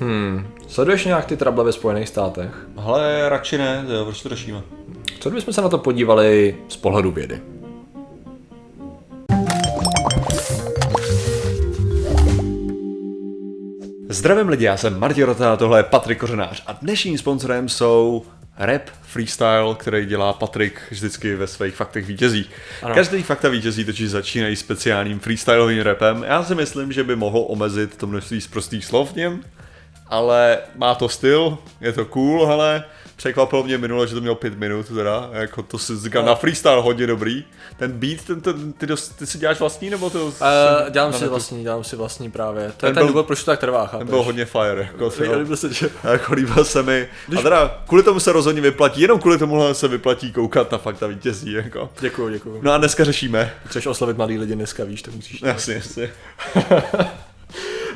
Hmm. Sleduješ nějak ty trable ve Spojených státech? Ale radši ne, jo, proč to řešíme? Co kdybychom se na to podívali z pohledu vědy? Zdravím lidi, já jsem Martin Rota a tohle je Patrik Kořenář a dnešním sponsorem jsou rap freestyle, který dělá Patrik vždycky ve svých faktech vítězí. Ano. Každý fakta vítězí totiž začínají speciálním freestylovým rapem. Já si myslím, že by mohl omezit to množství z prostých slov v něm, ale má to styl, je to cool, hele, překvapilo mě minule, že to mělo pět minut, teda, jako to si říkal no. na freestyle hodně dobrý. Ten beat, ten, ten, ty, dost, ty si děláš vlastní, nebo to? Uh, dělám si vlastní, dělám si vlastní právě. To ten je ten byl, důvod, proč to tak trvá, chápeš? Ten byl hodně fire, jako, líbil se, že... jako líbil se mi. Když... A teda kvůli tomu se rozhodně vyplatí, jenom kvůli tomu se vyplatí koukat na fakta vítězí, jako. Děkuju, děkuju. No a dneska řešíme. Chceš oslovit mladý lidi dneska, víš, tak musíš. Jasně, jasně.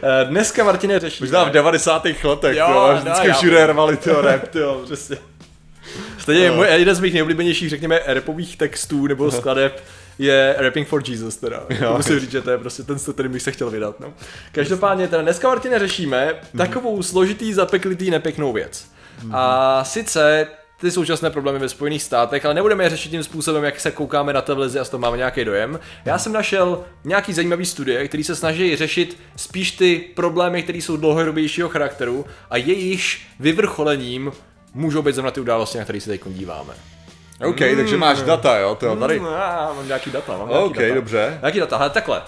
Eh, dneska, Martine, řešíme. Možná v 90. letech, jo, to, no, vždycky všude rvali to rap, to, přesně. Stejně uh. jeden z mých nejoblíbenějších, řekněme, repových textů nebo skladeb je Rapping for Jesus teda. Jo. Musím říct, že to je prostě ten styl, který bych se chtěl vydat. No. Každopádně teda dneska Martine řešíme mm. takovou složitý, zapeklitý, nepěknou věc. Mm. A sice ty současné problémy ve Spojených státech, ale nebudeme je řešit tím způsobem, jak se koukáme na televizi a z toho máme nějaký dojem. Já jsem našel nějaký zajímavý studie, který se snaží řešit spíš ty problémy, které jsou dlouhodobějšího charakteru a jejíž vyvrcholením můžou být zrovna ty události, na které se teď díváme. OK, mm. takže máš data, jo? To tady. Mm, já mám nějaký data, mám nějaký OK, data. dobře. Nějaký data, ale takhle.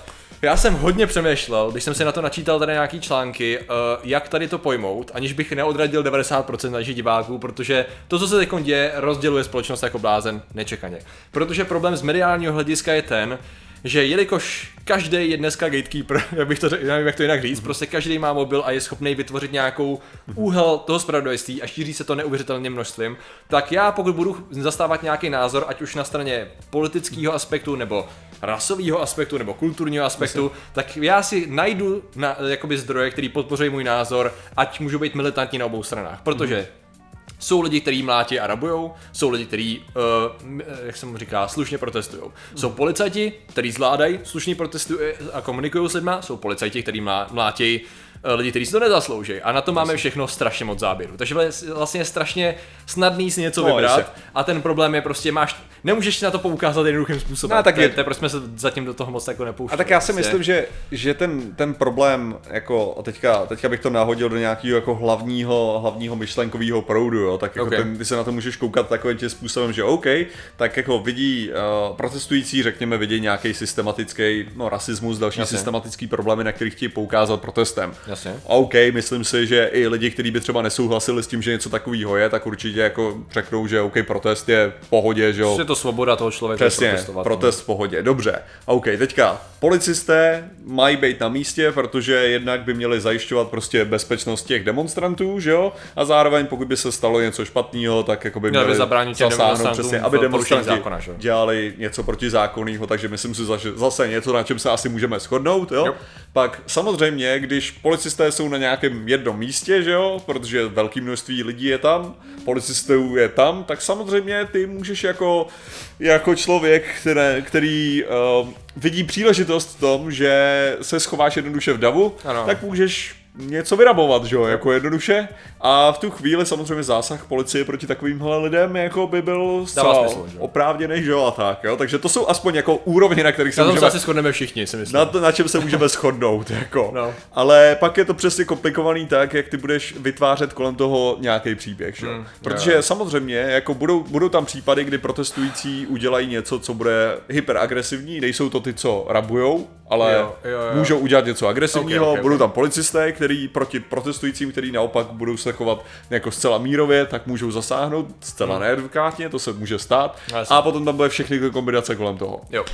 Já jsem hodně přemýšlel, když jsem si na to načítal tady nějaký články, uh, jak tady to pojmout, aniž bych neodradil 90% našich diváků, protože to, co se teď děje, rozděluje společnost jako blázen nečekaně. Protože problém z mediálního hlediska je ten, že jelikož každý je dneska gatekeeper, jak bych to řekl, nevím, jak to jinak říct, mm-hmm. prostě každý má mobil a je schopný vytvořit nějakou úhel toho spravodajství a šíří se to neuvěřitelně množstvím, tak já pokud budu zastávat nějaký názor, ať už na straně politického aspektu, nebo rasového aspektu, nebo kulturního aspektu, Myslím. tak já si najdu na, jakoby zdroje, který podpoří můj názor, ať můžu být militantní na obou stranách, protože mm-hmm jsou lidi, kteří mlátí a rabujou, jsou lidi, kteří, uh, jak se mu říká, slušně protestují. Jsou policajti, kteří zvládají slušně protestují a komunikují s lidma, jsou policajti, kteří mlátí lidi, kteří si to nezaslouží. A na to máme všechno strašně moc záběru. Takže vlastně je strašně snadný si něco no, vybrat. A ten problém je prostě máš, nemůžeš na to poukázat jednoduchým způsobem. No, tak je, to je, proč jsme se zatím do toho moc jako nepouštěli. A tak já si prostě. myslím, že, že ten, ten problém, jako teďka, teďka bych to nahodil do nějakého jako hlavního, hlavního myšlenkového proudu, jo, tak jako okay. ten, ty se na to můžeš koukat takovým tím způsobem, že OK, tak jako vidí uh, protestující, řekněme, vidí nějaký systematický no, rasismus, další Jasně. systematický problémy, na kterých chtějí poukázat protestem. Jasně. OK, myslím si, že i lidi, kteří by třeba nesouhlasili s tím, že něco takového je, tak určitě jako řeknou, že OK, protest je v pohodě, že jo. Je to svoboda toho člověka Přesně, protestovat. protest v pohodě, dobře. OK, teďka policisté mají být na místě, protože jednak by měli zajišťovat prostě bezpečnost těch demonstrantů, že jo, a zároveň pokud by se stalo něco špatného, tak jako by měli, měli zabránit zasáhnout přesně, aby demonstranti zákona, že? dělali něco protizákonného, takže myslím si zase něco, na čem se asi můžeme shodnout, jo. jo. Pak samozřejmě, když policisté jsou na nějakém jednom místě, že jo, protože velké množství lidí je tam, policistů je tam, tak samozřejmě ty můžeš jako, jako člověk, které, který uh, vidí příležitost v tom, že se schováš jednoduše v davu, ano. tak můžeš něco vyrabovat, že jo, jako jednoduše. A v tu chvíli samozřejmě zásah policie proti takovýmhle lidem jako by byl smysl, oprávněný, že jo, a tak, jo. Takže to jsou aspoň jako úrovně, na kterých se na můžeme... asi shodneme všichni, si myslím. Na, to, na čem se můžeme shodnout, jako. No. Ale pak je to přesně komplikovaný tak, jak ty budeš vytvářet kolem toho nějaký příběh, že? Hmm, Protože jo. samozřejmě, jako budou, budou tam případy, kdy protestující udělají něco, co bude hyperagresivní, nejsou to ty, co rabujou, ale jo, jo, jo. můžou udělat něco agresivního, okay, okay, budou tam policisté, který proti protestujícím, který naopak budou se chovat jako zcela mírově, tak můžou zasáhnout zcela hmm. neadvokátně, to se může stát. Jasně. A potom tam bude všechny kombinace kolem toho. Jo.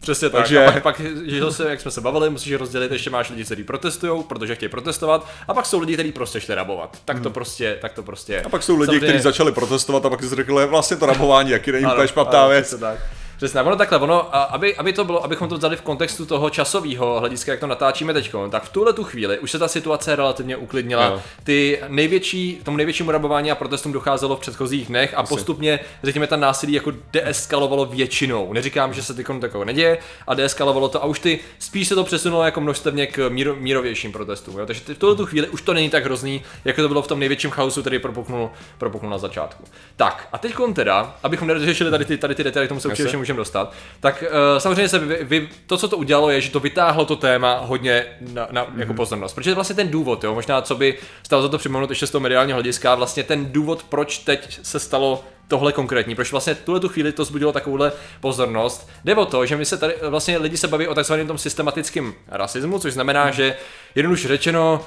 Přesně Takže... tak. A pak, pak že zase, jak jsme se bavili, musíš rozdělit, ještě máš lidi, kteří protestují, protože chtějí protestovat, a pak jsou lidi, kteří prostě chtějí rabovat. Tak to hmm. prostě, tak to prostě. A pak jsou lidi, Samozřejmě... kteří začali protestovat a pak si řekli, vlastně to rabování, jaký není úplně špatná věc. Tak. Přesně, ono takhle, ono, a aby, aby to bylo, abychom to vzali v kontextu toho časového hlediska, jak to natáčíme teď, tak v tuhle tu chvíli už se ta situace relativně uklidnila. Jo. Ty největší, tomu největšímu rabování a protestům docházelo v předchozích dnech a postupně, řekněme, ta násilí jako deeskalovalo většinou. Neříkám, že se teď takového neděje a deeskalovalo to a už ty spíš se to přesunulo jako množstevně k míro, mírovějším protestům. Jo? Takže v tuhle tu chvíli už to není tak hrozný, jako to bylo v tom největším chaosu, který propuknul, propuknul na začátku. Tak a teď teda, abychom neřešili tady ty, tady ty detaily, k tomu se určitě můžeme dostat, tak uh, samozřejmě se vy, vy, to, co to udělalo, je, že to vytáhlo to téma hodně na, na mm-hmm. jako pozornost. Protože vlastně ten důvod, jo, možná co by stalo za to připomenout ještě z toho mediálního hlediska, vlastně ten důvod, proč teď se stalo tohle konkrétní, proč vlastně tuhle tu chvíli to zbudilo takovouhle pozornost. Jde o to, že my se tady vlastně lidi se baví o takzvaném tom systematickém rasismu, což znamená, že jednoduše řečeno, uh,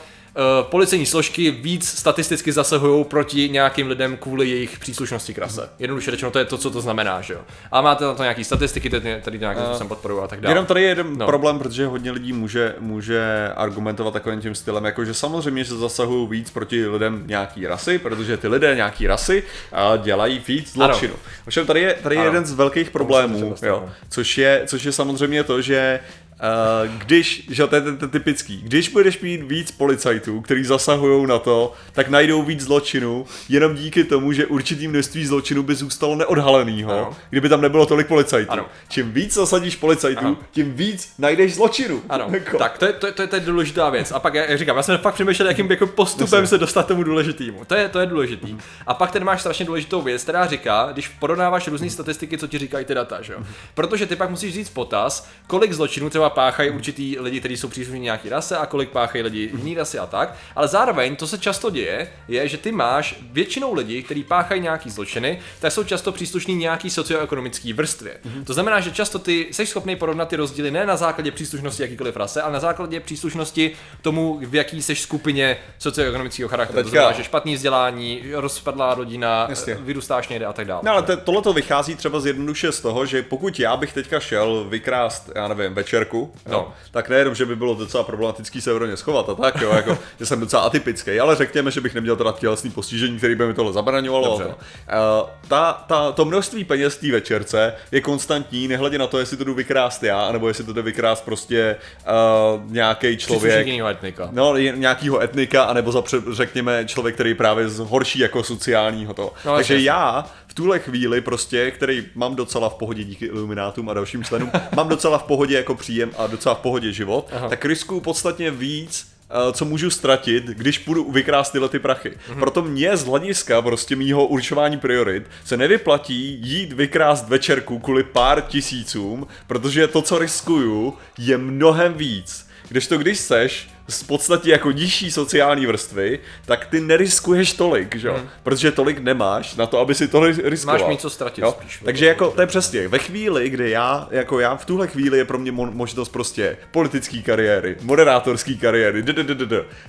policejní složky víc statisticky zasahují proti nějakým lidem kvůli jejich příslušnosti k rase. Jednoduše řečeno, to je to, co to znamená, že jo. A máte na to nějaké statistiky, tady, tady nějakým způsobem podporují a tak dále. Jenom tady je jeden no. problém, protože hodně lidí může, může argumentovat takovým tím stylem, jako že samozřejmě se zasahují víc proti lidem nějaký rasy, protože ty lidé nějaký rasy uh, dělají víc zločinu. Ovšem tady je, tady je jeden z velkých problémů, jo, což, je, což je samozřejmě to, že když, že to je ten, typický, když budeš mít víc policajtů, kteří zasahují na to, tak najdou víc zločinu, jenom díky tomu, že určitý množství zločinu by zůstalo neodhalenýho, ano. kdyby tam nebylo tolik policajtů. Ano. Čím víc zasadíš policajtů, ano. tím víc najdeš zločinu. Ano, jako. tak to je, to, je, to, je, to je důležitá věc. A pak, já říkám, já jsem fakt přemýšlel, jakým jako postupem Myslím. se dostat tomu důležitému. To je, to je důležitý. A pak ten máš strašně důležitou věc, která říká, když porovnáváš různé statistiky, co ti říkají ty data, že? Protože ty pak musíš říct potaz, kolik zločinů třeba páchají určitý lidi, kteří jsou příslušní nějaký rase a kolik páchají lidi jiný rasy a tak. Ale zároveň to se často děje, je, že ty máš většinou lidí, kteří páchají nějaký zločiny, tak jsou často příslušní nějaký socioekonomický vrstvě. Mm-hmm. To znamená, že často ty jsi schopný porovnat ty rozdíly ne na základě příslušnosti jakýkoliv rase, ale na základě příslušnosti tomu, v jaký jsi skupině socioekonomického charakteru. Teďka... To znamená, že špatný vzdělání, rozpadlá rodina, Jasně. vyrůstáš někde a tak dále. No ale tohle to vychází třeba z jednoduše z toho, že pokud já bych teďka šel vykrást, já nevím, večerku, no. tak nejenom, že by bylo docela problematický se v schovat a tak, jo, jako, že jsem docela atypický, ale řekněme, že bych neměl teda tělesný postižení, který by mi tohle zabraňovalo. To. Uh, ta, ta, to množství peněz té večerce je konstantní, nehledě na to, jestli to jdu vykrást já, nebo jestli to jde vykrást prostě uh, nějaký člověk. etnika. No, nějakýho etnika, anebo za, řekněme, člověk, který právě z horší jako sociálního to. No, Takže já v tuhle chvíli prostě, který mám docela v pohodě díky iluminátům a dalším členům, mám docela v pohodě jako příjem a docela v pohodě život, Aha. tak riskuju podstatně víc eh, co můžu ztratit, když půjdu vykrást tyhle ty prachy. Mm-hmm. Proto mě z hlediska prostě mýho určování priorit se nevyplatí jít vykrást večerku kvůli pár tisícům, protože to, co riskuju, je mnohem víc. Když to když seš z podstatě jako nižší sociální vrstvy, tak ty neriskuješ tolik, že jo? Hmm. Protože tolik nemáš na to, aby si to riskoval. Máš mít co ztratit jo? spíš. Takže jako, to je přesně, ve chvíli, kdy já, jako já v tuhle chvíli je pro mě možnost prostě politické kariéry, moderátorské kariéry,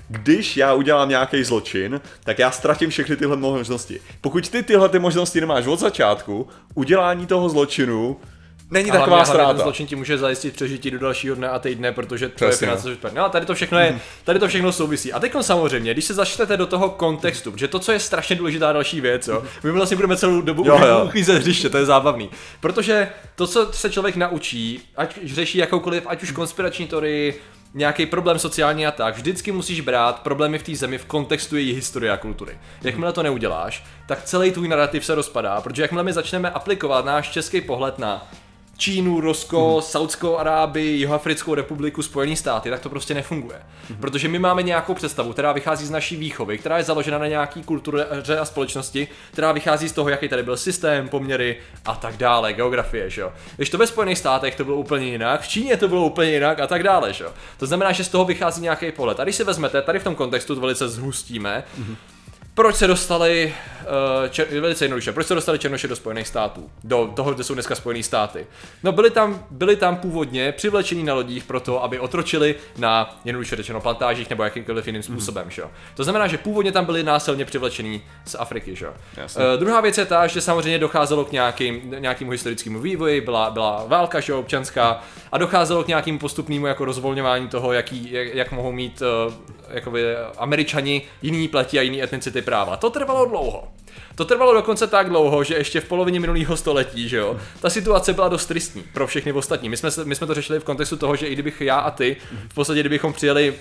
když já udělám nějaký zločin, tak já ztratím všechny tyhle možnosti. Pokud ty tyhle ty možnosti nemáš od začátku, udělání toho zločinu Není a taková ztráta. Ten zločin ti může zajistit přežití do dalšího dne a týdne, protože tvoje finance jsou No a tady to všechno je, mhm. tady to všechno souvisí. A teď samozřejmě, když se začnete do toho kontextu, protože to, co je strašně důležitá další věc, jo, my vlastně budeme celou dobu uklízet hřiště, to je zábavný. Protože to, co se člověk naučí, ať řeší jakoukoliv, ať už konspirační teorii, nějaký problém sociální a tak, vždycky musíš brát problémy v té zemi v kontextu její historie a kultury. Jakmile to neuděláš, tak celý tvůj narrativ se rozpadá, protože jakmile my začneme aplikovat náš český pohled na Čínu, Rusko, hmm. Saudskou Arábii, Jihoafrickou republiku, Spojené státy, tak to prostě nefunguje. Hmm. Protože my máme nějakou představu, která vychází z naší výchovy, která je založena na nějaký kultuře a společnosti, která vychází z toho, jaký tady byl systém, poměry a tak dále, geografie, že jo. Když to ve Spojených státech to bylo úplně jinak, v Číně to bylo úplně jinak a tak dále, že jo. To znamená, že z toho vychází nějaký pohled. A když si vezmete, tady v tom kontextu to velice zhustíme, hmm proč se dostali, uh, čer, velice jednoduše, proč se dostali Černoši do Spojených států, do toho, kde jsou dneska Spojené státy. No byli tam, byli tam původně přivlečení na lodích proto, aby otročili na jednoduše řečeno plantážích nebo jakýmkoliv jiným mhm. způsobem, mm. že? To znamená, že původně tam byli násilně přivlečení z Afriky, že? Uh, druhá věc je ta, že samozřejmě docházelo k nějakým, nějakému historickému vývoji, byla, byla válka, že občanská, a docházelo k nějakým postupnému jako rozvolňování toho, jaký, jak, jak mohou mít uh, jakoby američani jiný pleti a jiný etnicity práva. To trvalo dlouho. To trvalo dokonce tak dlouho, že ještě v polovině minulého století, že jo, ta situace byla dost tristní pro všechny ostatní. My jsme, my jsme to řešili v kontextu toho, že i kdybych já a ty, v podstatě kdybychom přijeli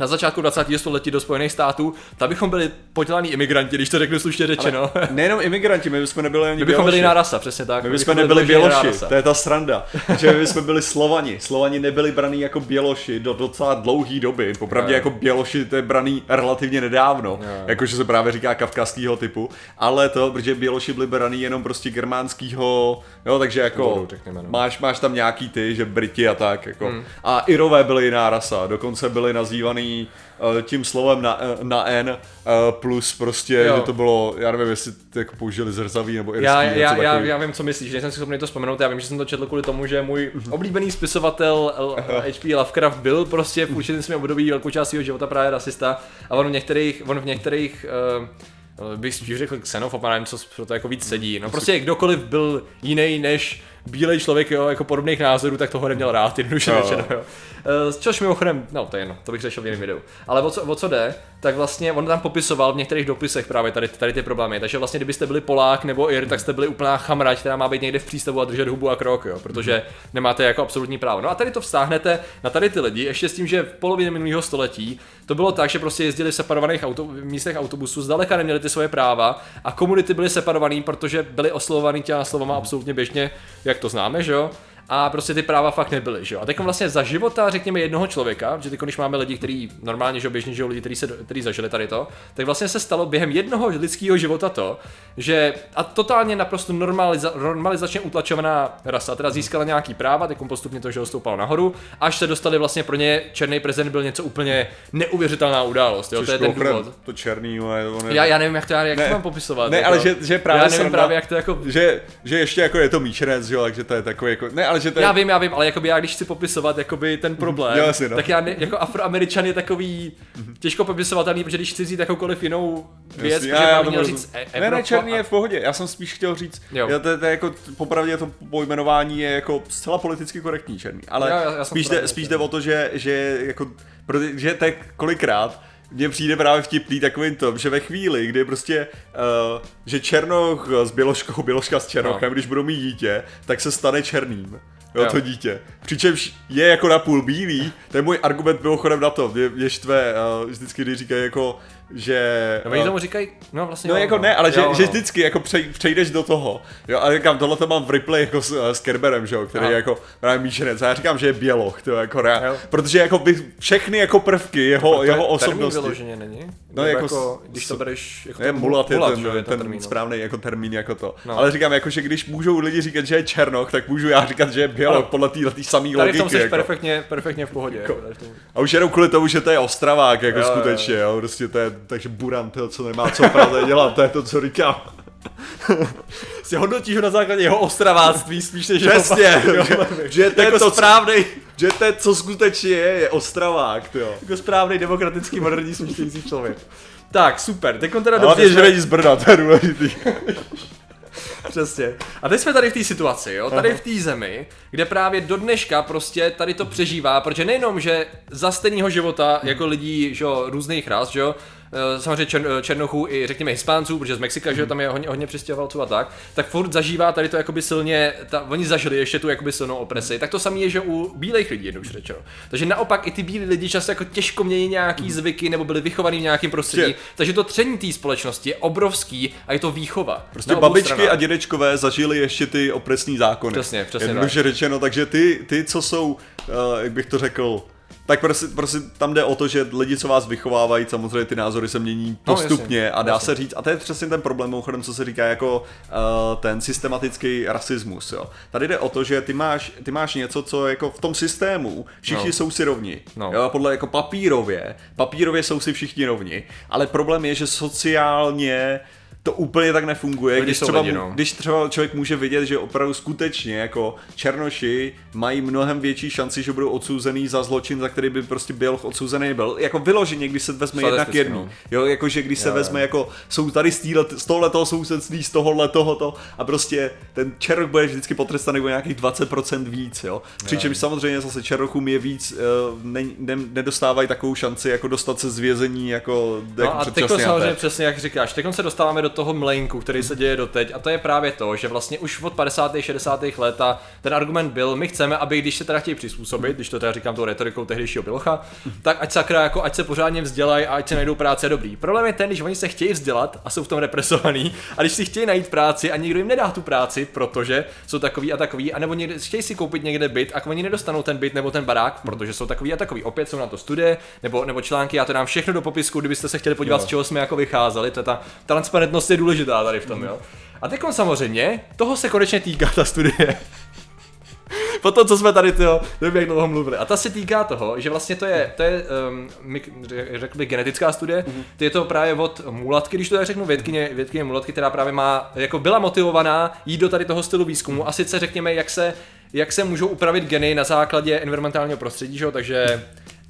na začátku 20. století do Spojených států, tak bychom byli podělaní imigranti, když to řeknu slušně řečeno. Ale nejenom imigranti, my bychom nebyli ani My bychom byli jiná rasa, přesně tak. My bychom nebyli běloši, to je ta sranda. že my jsme byli Slovani. Slovani nebyli braní jako běloši do docela dlouhé doby. Popravdě jako běloši to je braný relativně nedávno, jakože se právě říká kavkazského typu. Ale to, protože běloši byli braný jenom prostě germánskýho, jo, takže jako Vodu, no. máš, máš tam nějaký ty, že Briti a tak. Jako. Hmm. A Irové byli jiná rasa, dokonce byli nazývaný uh, tím slovem na, uh, na N uh, plus prostě, jo. že to bylo, já nevím, jestli jako použili zrzaví nebo irský, já, já, já, já, vím, co myslíš, nejsem si schopný to vzpomenout, já vím, že jsem to četl kvůli tomu, že můj oblíbený spisovatel H.P. Lovecraft byl prostě v určitém svém období velkou část svého života právě rasista a on v některých, on v některých uh, bych spíš řekl xenofob, nevím, co pro to jako víc sedí. No prostě kdokoliv byl jiný než bílej člověk jo, jako podobných názorů, tak toho neměl rád, jednoduše no. řečeno. Jo. Uh, což mimochodem, no to je jedno, to bych řešil v jiném videu. Ale o co, o co jde, tak vlastně on tam popisoval v některých dopisech právě tady, tady ty problémy. Takže vlastně, kdybyste byli Polák nebo Ir, tak jste byli úplná chamrať, která má být někde v přístavu a držet hubu a krok, jo, protože nemáte jako absolutní právo. No a tady to vztáhnete na tady ty lidi, ještě s tím, že v polovině minulého století to bylo tak, že prostě jezdili v separovaných auto, místech autobusů, zdaleka neměli ty svoje práva a komunity byly separované, protože byly oslovovaný těma slovama absolutně běžně, jak to známe, že jo a prostě ty práva fakt nebyly, že jo. A teď vlastně za života, řekněme, jednoho člověka, že teď, když máme lidi, kteří normálně, že běžně žijou lidi, kteří, se, kteří zažili tady to, tak vlastně se stalo během jednoho lidského života to, že a totálně naprosto normaliza, normalizačně utlačovaná rasa, teda získala nějaký práva, teď postupně to, že stoupalo nahoru, až se dostali vlastně pro ně černý prezident byl něco úplně neuvěřitelná událost, jo, to je ten důvod. To černý, on je... já, já nevím, jak to, jak ne, to mám popisovat. Ne, jako, ale že, že právě já nevím právě, jak to jako... Že, že ještě jako je to míčenec, jo, takže to je takový jako, ne, ale že to je... Já vím, já vím, ale jakoby já když chci popisovat jakoby ten problém, jo, asi, no. tak já ne, jako afroameričan je takový těžko popisovatelný, protože když chci říct jakoukoliv jinou věc, Jasně, já, já měl říct e- Ne, ne, černý a- je v pohodě, já jsem spíš chtěl říct, Jo. jo. To, to, je jako, popravdě to pojmenování je jako zcela politicky korektní černý, ale Jo, já- já jsem spíš, jde, spíš jde o to, že, že jako, protože tak kolikrát mně přijde právě vtipný takovým tom, že ve chvíli, kdy prostě, uh, že Černoch s Běložkou, Běložka s Černochem, No. když budou mít dítě, tak se stane černým. Jo, Jo. to dítě. Přičemž je jako napůl bílý, to je můj argument mimochodem na to, mě, mě štve uh, vždycky, když říkají jako, že... No, oni eh, tomu říkají, no vlastně No jo, jako ne, ale že, Jo, že no. vždycky jako přej, přejdeš do toho. Jo, a říkám, tohle to mám v replay jako s, s Kerberem, že jo, který Aha. je jako právě míšenec. A já říkám, že je běloch, to je jako Jo. protože jako by všechny jako prvky jeho, To je jeho osobnosti. vyloženě není? No, No, jako jako, s- když to bereš jako ten mulat je mulat, ten, že je ten, termín, no. správný jako termín jako to. No. Ale říkám, jako, že když můžou lidi říkat, že je černoch, tak můžu já říkat, že je běloch podle té samé Tady v logiky. tom jsi jako. perfektně, perfektně v pohodě. Jako. tady v. A už jenom kvůli tomu, že to je Ostravák, jako skutečně, jo, prostě to je, takže Buran, to, co nemá co Praze dělat, to je to, co říkám. Si hodnotíš ho na základě jeho ostraváctví spíš než Přesně, že, že to je jako to, co, správnej, že to je, co skutečně je, je Ostravák, jo. jako správnej demokratický moderní smýšlející člověk. Tak, super, teď teda Hlavně, dobře, že jsme- není z Brna, to je důležitý. Přesně. A teď jsme tady v té situaci, jo, tady v té zemi, kde právě do dneška prostě tady to přežívá, protože nejenom, že za stejného života jako lidí, že jo, různých ras, že jo, samozřejmě čer, černochů i řekněme hispánců, protože z Mexika, že jo, tam je hodně, hodně přistěhovalců a tak, tak furt zažívá tady to jakoby silně, ta, oni zažili ještě tu jakoby silnou opresi. Tak to samé je, že u bílých lidí jednoduše řečeno. Takže naopak i ty bílí lidi často jako těžko mění nějaký zvyky nebo byli vychovaní v nějakém prostředí. Že- Takže to tření té společnosti je obrovský a je to výchova. Prostě babičky stranách. a dědečkové zažili ještě ty opresní zákony. Přesně, přesně Jednoduše řečeno, takže ty, ty, co jsou, uh, jak bych to řekl, tak prostě, prostě tam jde o to, že lidi, co vás vychovávají, samozřejmě ty názory se mění No, postupně jasně, a dá jasně. se říct, a to je přesně ten problém, mimochodem, co se říká jako uh, ten systematický rasismus, jo. Tady jde o to, že ty máš, ty máš něco, co jako v tom systému, všichni No. jsou si rovni, No. jo, podle jako papírově, papírově jsou si všichni rovni, ale problém je, že sociálně to úplně tak nefunguje, Lidi když třeba, lidi, no. když třeba člověk může vidět, že opravdu skutečně jako černoši mají mnohem větší šanci, že budou odsouzený za zločin, za který by prostě byl odsouzený byl. Jako vyloženě, když se vezme jedna k Statisticky, jednu. no. Jo, jakože když se Jo, jo. vezme jako jsou tady z, týhle, z tohoto sousedství, z tohohle tohoto a prostě ten černok bude vždycky potrestaný o nějakých 20% víc, jo. Přičemž samozřejmě zase černochům je víc, uh, ne, ne, nedostávají takovou šanci jako dostat se z vězení jako, No jako a teď samozřejmě přesně jak říkáš, teď se dostáváme do toho mlejnku, který se děje doteď a to je právě to, že vlastně už od 50. 60. let a ten argument byl, my chceme, aby když se teda chtějí přizpůsobit, když to teda říkám tou retorikou tehdejšího Bilocha, tak ať sakra jako ať se pořádně vzdělají a ať se najdou práce dobrý. Problém je ten, když oni se chtějí vzdělat a jsou v tom represovaní a když si chtějí najít práci a nikdo jim nedá tu práci, protože jsou takový a takový, anebo někde, chtějí si koupit někde byt a oni nedostanou ten byt nebo ten barák, protože jsou takový a takový. Opět jsou na to studie nebo, nebo články, já to dám všechno do popisku, kdybyste se chtěli podívat, Jo. z čeho jsme jako vycházeli, to je ta transparentnost je důležitá tady v tom, jo. A teď samozřejmě, toho se konečně týká ta studie. Po tom, co jsme tady tyjo, nevím, jak dlouho mluvili. A ta se týká toho, že vlastně to je, to je um, mik- řekl bych, genetická studie. Mm-hmm. Je to právě od Mulatky, když to tak řeknu, vědkyně, vědkyně Mulatky, která právě má, jako byla motivovaná jít do tady toho stylu výzkumu. A sice řekněme, jak se, jak se můžou upravit geny na základě environmentálního prostředí, že jo? takže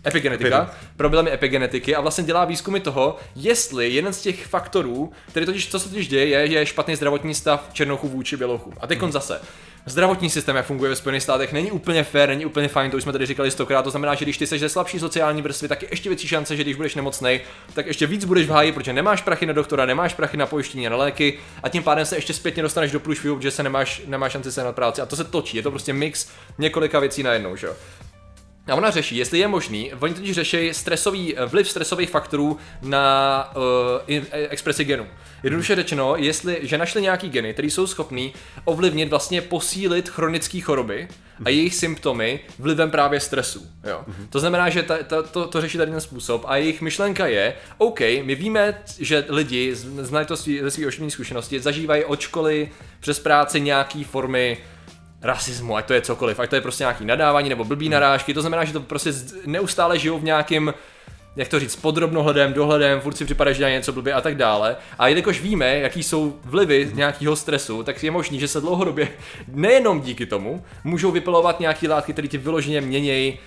epigenetika, problém je epigenetiky a vlastně dělá výzkumy toho, jestli jeden z těch faktorů, který totiž, co se totiž děje, je, je špatný zdravotní stav černochů vůči bělochům. A teď zase, zdravotní systém, jak funguje ve Spojených státech, není úplně fair, není úplně fajn, to už jsme tady říkali stokrát, to znamená, že když ty jsi ze slabší sociální vrstvy, tak je ještě větší šance, že když budeš nemocnej, tak ještě víc budeš v háji, protože nemáš prachy na doktora, nemáš prachy na pojištění a na léky a tím pádem se ještě zpětně dostaneš do průšvihu, protože se nemáš, nemáš šanci se na práci. A to se točí, je to prostě mix několika věcí najednou, že jo. A ona řeší, jestli je možný, oni totiž řeší stresový, vliv stresových faktorů na uh, in- expresi genů. Jednoduše řečeno, jestli, že našli nějaký geny, které jsou schopný ovlivnit, vlastně posílit chronické choroby a jejich symptomy vlivem právě stresu. Jo. To znamená, že ta, ta, to, to řeší tady ten způsob a jejich myšlenka je, OK, my víme, že lidi, z- znají to svý, ze své osobní zkušenosti, zažívají od školy přes práci nějaký formy rasismu, ať to je cokoliv, ať to je prostě nějaký nadávání nebo blbý narážky, to znamená, že to prostě neustále žijou v nějakém jak to říct, podrobnohledem, dohledem, furt si připadá, že dělají něco blbě a tak dále. A jelikož víme, jaký jsou vlivy nějakého stresu, tak je možný, že se dlouhodobě, nejenom díky tomu, můžou vypilovat nějaké látky, které ti vyloženě měnějí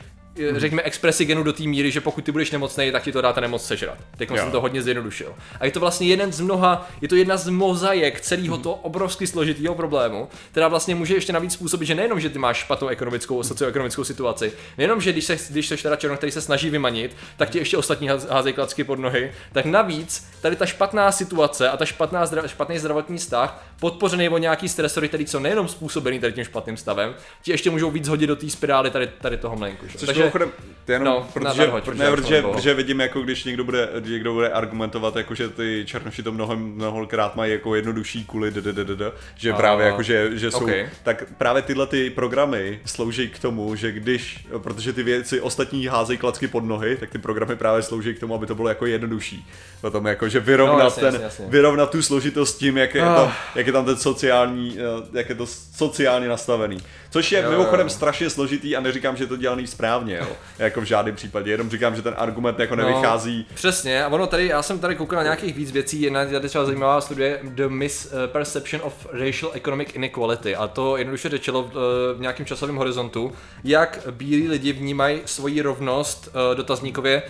řekněme, expresi genu do té míry, že pokud ty budeš nemocný, tak ti to dá ta nemoc sežrat. Teď Jo. jsem to hodně zjednodušil. A je to vlastně jeden z mnoha, je to jedna z mozaik celého toho obrovsky složitého problému, která vlastně může ještě navíc způsobit, že nejenom, že ty máš špatnou ekonomickou, socioekonomickou situaci, nejenom, že když se, když seš teda černoch, který se snaží vymanit, tak ti ještě ostatní házejí klacky pod nohy, tak navíc tady ta špatná situace a ta špatná špatný zdravotní stav, podpořený o nějaký stresory, který jsou nejenom způsobený tady tím špatným stavem, ti ještě můžou víc hodit do té spirály tady, tady toho mlenku. že? Což mimochodem, jenom, No, protože, na- nadhoď, protože, ne, už protože, to protože vidím, jako když někdo bude, někdo bude argumentovat, jako že ty černoši to mnohem, mnohokrát mají jako jednodušší kvůli dddd, že A- právě jako, že, že jsou, ok. tak právě tyhle ty programy slouží k tomu, že když, protože ty věci ostatní házejí klacky pod nohy, tak ty programy právě slouží k tomu, aby to bylo jako jednodušší. Potom jako, že vyrovnat, No, jasně, ten, jasně, jasně. vyrovnat tu složitost tím, jak je, tam, jak je tam ten sociální, eh, jak je to sociálně nastavený. Což je Jo, mimochodem jo. strašně složitý a neříkám, že je to dělaný správně, jo. Jako v žádném případě, jenom říkám, že ten argument jako nevychází. No, přesně, a ono tady, já jsem tady koukal na nějakých víc věcí, jedna je tady třeba zajímavá studie The Misperception of Racial Economic Inequality a to jednoduše řečilo v, eh, v nějakém časovém horizontu, jak bílí lidi vnímají svoji rovnost eh, dotazníkově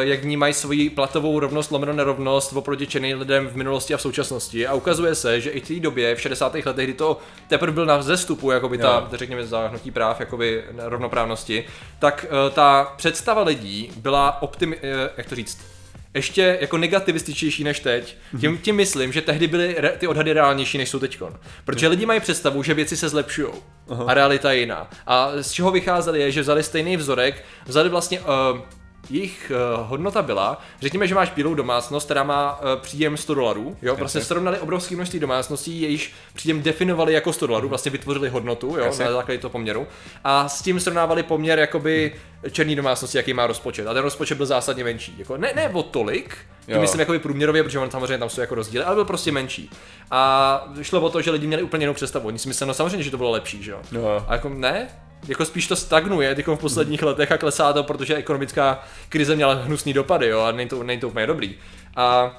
jak vnímají svoji platovou rovnost, lomeno nerovnost oproti černým lidem v minulosti a v současnosti. A ukazuje se, že i v té době, v 60. letech, kdy to teprve byl na vzestupu, jakoby ta, řekněme, záhnutí práv, jakoby rovnoprávnosti, tak uh, ta představa lidí byla optimi, uh, jak to říct, ještě jako negativističtější než teď. Tím, tím myslím, že tehdy byly re- ty odhady reálnější, než jsou teďkon. Protože lidi mají představu, že věci se zlepšují a realita je jiná. A z čeho vycházeli je, že vzali stejný vzorek, vzali vlastně uh, jejich uh, hodnota byla, řekněme, že máš bílou domácnost, která má uh, příjem 100 dolarů, jo, vlastně srovnali obrovské množství domácností, jejíž příjem definovali jako 100 dolarů, vlastně vytvořili hodnotu, jo, Jasně. na základě toho poměru, a s tím srovnávali poměr jakoby černý domácnosti, jaký má rozpočet. A ten rozpočet byl zásadně menší. Jako ne, ne o tolik, tím Jo. myslím jakoby průměrově, protože on samozřejmě tam jsou jako rozdíly, ale byl prostě menší. A šlo o to, že lidi měli úplně jinou představu. Oni si mysleli, no samozřejmě, že to bylo lepší, že jo. Jo. A jako ne, jako spíš to stagnuje teď v posledních letech a klesá to, protože ekonomická krize měla hnusný dopady, jo, a není to, není to úplně dobrý. A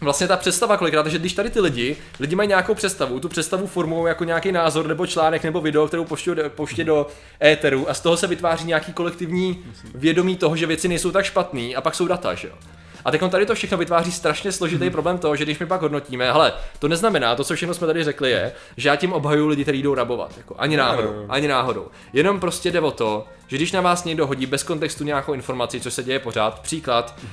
vlastně ta představa kolikrát, že když tady ty lidi, lidi mají nějakou představu, tu představu formují jako nějaký názor nebo článek nebo video, kterou poště do éteru a z toho se vytváří nějaký kolektivní vědomí toho, že věci nejsou tak špatný a pak jsou data, že jo. A teď tady to všechno vytváří strašně složitý hmm. problém toho, že když my pak hodnotíme, hele, to neznamená, to, co všechno jsme tady řekli, je, že já tím obhajuju lidi, kteří jdou rabovat. Jako, ani náhodou, ani náhodou. Jenom prostě jde o to, že když na vás někdo hodí bez kontextu nějakou informaci, co se děje pořád, příklad, hmm.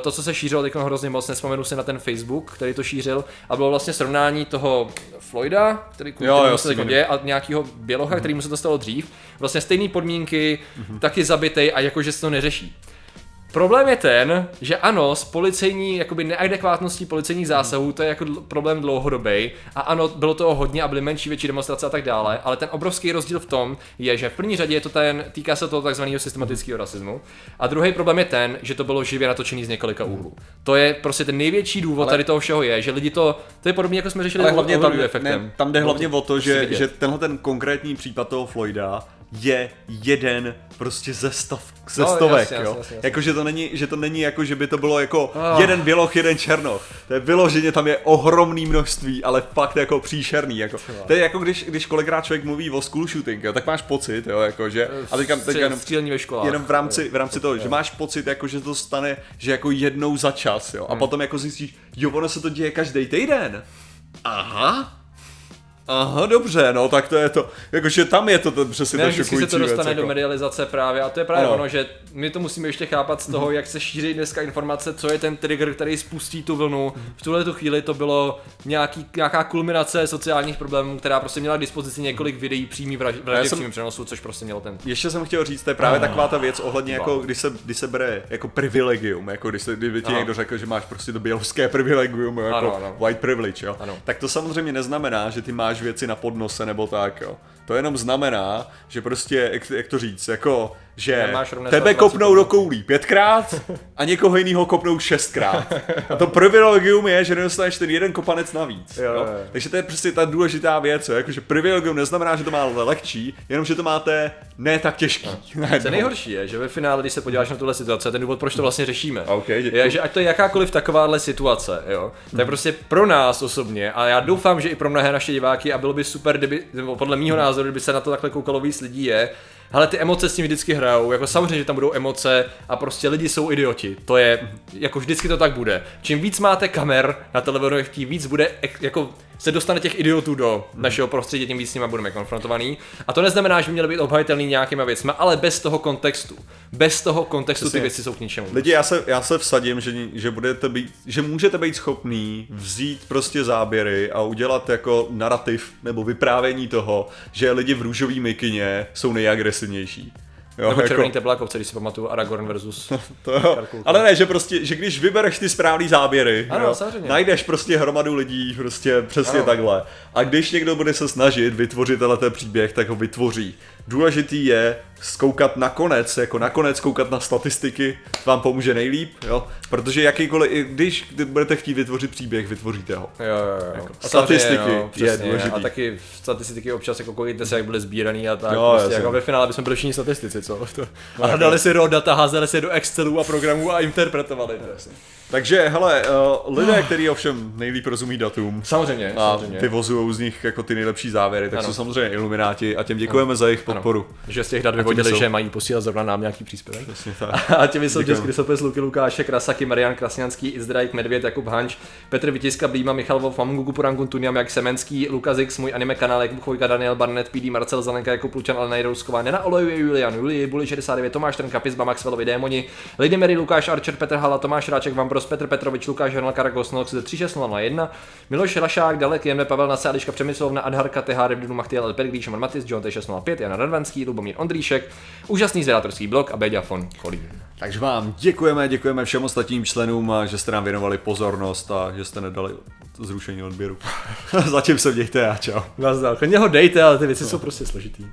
to, co se šířilo teď hrozně moc, nespomenu si na ten Facebook, který to šířil, a bylo vlastně srovnání toho Floyda, který, jo, jo, se děje, a nějakého bělocha, hmm. který mu se to stalo dřív. Vlastně stejné podmínky, hmm. taky zabitej a jakože se to neřeší. Problém je ten, že ano, s policejní, jakoby neadekvátností policejních zásahů, to je jako problém dlouhodobý. A ano, bylo toho hodně a byly menší, větší demonstrace a tak dále, ale ten obrovský rozdíl v tom je, že v první řadě je to ten, týká se toho takzvaného systematického rasismu. A druhý problém je ten, že to bylo živě natočený z několika úhlů. To je prostě ten největší důvod ale... tady toho všeho je, že lidi to, to je podobně jako jsme řešili ale hlavně tam, efektem. Ne, tam jde hlavně o to, že, že tenhle ten konkrétní případ toho Floyda je jeden prostě ze, stav, ze no, stovek, jasně, jo. Jasně, jasně. Jako, že to není, že to není jako, že by to bylo jako oh. jeden běloch, jeden černoch. To je vyloženě, tam je ohromný množství, ale fakt jako příšerný, jako. To je jako když, když kolikrát člověk mluví o school shooting, jo, tak máš pocit, jo, jako, že, a teďka, teďka jenom, ve školách. jenom v rámci, v rámci toho, že máš pocit, jako, že to stane, že jako jednou za čas, jo, a hmm. potom jako zjistíš, jo, ono se to děje každý týden. Aha, Aha, dobře, no tak to je to, jakože tam je to ten přesně ne, vždycky se to dostane věc, do jako. medializace právě a to je právě ano. ono, že my to musíme ještě chápat z toho, mhm. jak se šíří dneska informace, co je ten trigger, který spustí tu vlnu. V tuhle tu chvíli to bylo nějaký, nějaká kulminace sociálních problémů, která prostě měla k dispozici několik videí přímý v vraždě jsem... přenosu, což prostě mělo ten. Ještě jsem chtěl říct, to je právě ah. taková ta věc ohledně jako, když se, když se bere jako privilegium, jako když se, kdyby ti někdo řekl, že máš prostě to běložské privilegium, jako ano, ano. white privilege, jo. Ano. Tak to samozřejmě neznamená, že ty máš věci na podnose nebo tak, jo. To jenom znamená, že prostě, jak, jak to říct, jako že tebe kopnou do koulí pětkrát a někoho jiného kopnou šestkrát. A to privilegium je, že nedostaneš ten jeden kopanec navíc. Jo, jo. Takže to je prostě ta důležitá věc, jo. Jakože privilegium neznamená, že to má lehčí, jenom že to máte ne tak těžký. No. Co nejhorší je, že ve finále, když se podíváš na tuhle situaci, ten důvod, proč to vlastně řešíme, okay, je, že ať to je jakákoliv takováhle situace, jo, tak hmm. prostě pro nás osobně, a já doufám, že i pro mnohé naše diváky, a bylo by super, kdyby, podle mýho názoru, kdyby se na to takhle koukalo víc lidí, je, ale ty emoce s tím vždycky hrajou, jako samozřejmě, že tam budou emoce a prostě lidi jsou idioti, to je, jako vždycky to tak bude. Čím víc máte kamer na televizorech, tím víc bude jako se dostane těch idiotů do hmm. našeho prostředí, tím víc s nimi budeme konfrontovaný. A to neznamená, že by měly být obhajitelný nějakýma věcmi, ale bez toho kontextu. Bez toho kontextu Přesně. ty věci jsou k ničemu. Lidi, já se, já se vsadím, že, že, budete být, že můžete být schopný vzít prostě záběry a udělat jako narrativ nebo vyprávění toho, že lidi v růžový mikině jsou nejagresivnější. Jo, Nebo jako... červený teplákovce, když si pamatuju, Aragorn versus to jo. Ale ne, že prostě, že když vybereš ty správný záběry, ano, jo, najdeš prostě hromadu lidí, prostě přesně ano. takhle. A když někdo bude se snažit vytvořit tenhle příběh, tak ho vytvoří. Důležitý je zkoukat nakonec, jako nakonec koukat na statistiky, vám pomůže nejlíp, jo? Protože jakýkoliv, když budete chtít vytvořit příběh, vytvoříte ho. Jo, jo, jo. Jako, statistiky no, přesně, je důležitý. A taky statistiky občas jako koukejte se, jak byly sbíraný a tak. Jo, prostě, jako ve finále bychom byli všichni statistici, co? To, a hledali si raw data, házeli si do Excelu a programů a interpretovali. To. Takže, hele, uh, lidé, kteří ovšem nejlíp rozumí datům samozřejmě, a samozřejmě. vyvozují z nich jako ty nejlepší závěry, tak ano. jsou samozřejmě ilumináti a těm děkujeme ano. za jejich podporu. Ano. Že z těch dat vyvodili, jsou... že mají posílat zrovna nám nějaký příspěvek. Přesně tak. A těmi jsou Český Krysopis, Luky Lukáše, Krasaky, Marian Krasňanský, Izdrajk, Medvěd, Jakub Hanč, Petr Vytiska, Blíma, Michal Wolf, Mamungu, Purangun, Tuniam, Jak Semenský, Lukazix, můj anime kanál, Jakub Chojka, Daniel Barnett, PD, Marcel Zelenka, Jakub Lučan, Alena Jirousková, Nena Oleju, Julian, Julie, Buli 69, Tomáš Trnka, Pizba, Maxwellovi, Démoni, Lady Mary, Lukáš Archer, Petr Hala, Tomáš Ráček, Vambros, Petr Petrovič, Lukáš Hernal Karagos, 36001, Miloš Rašák, Dalek, Jeme, Pavel Nasa, Ališka Přemyslovna, Adharka, TH, Revdunu, Machtiel, Elper, Šimon Matis, John T605, Jan Radvanský, Lubomír Ondříšek, úžasný zvědátorský blog a Beďa von Kolín. Takže vám děkujeme, děkujeme všem ostatním členům, že jste nám věnovali pozornost a že jste nedali zrušení odběru. Zatím se mějte a čau. Nazdar, klidně ho dejte, ale ty věci no. jsou prostě složitý.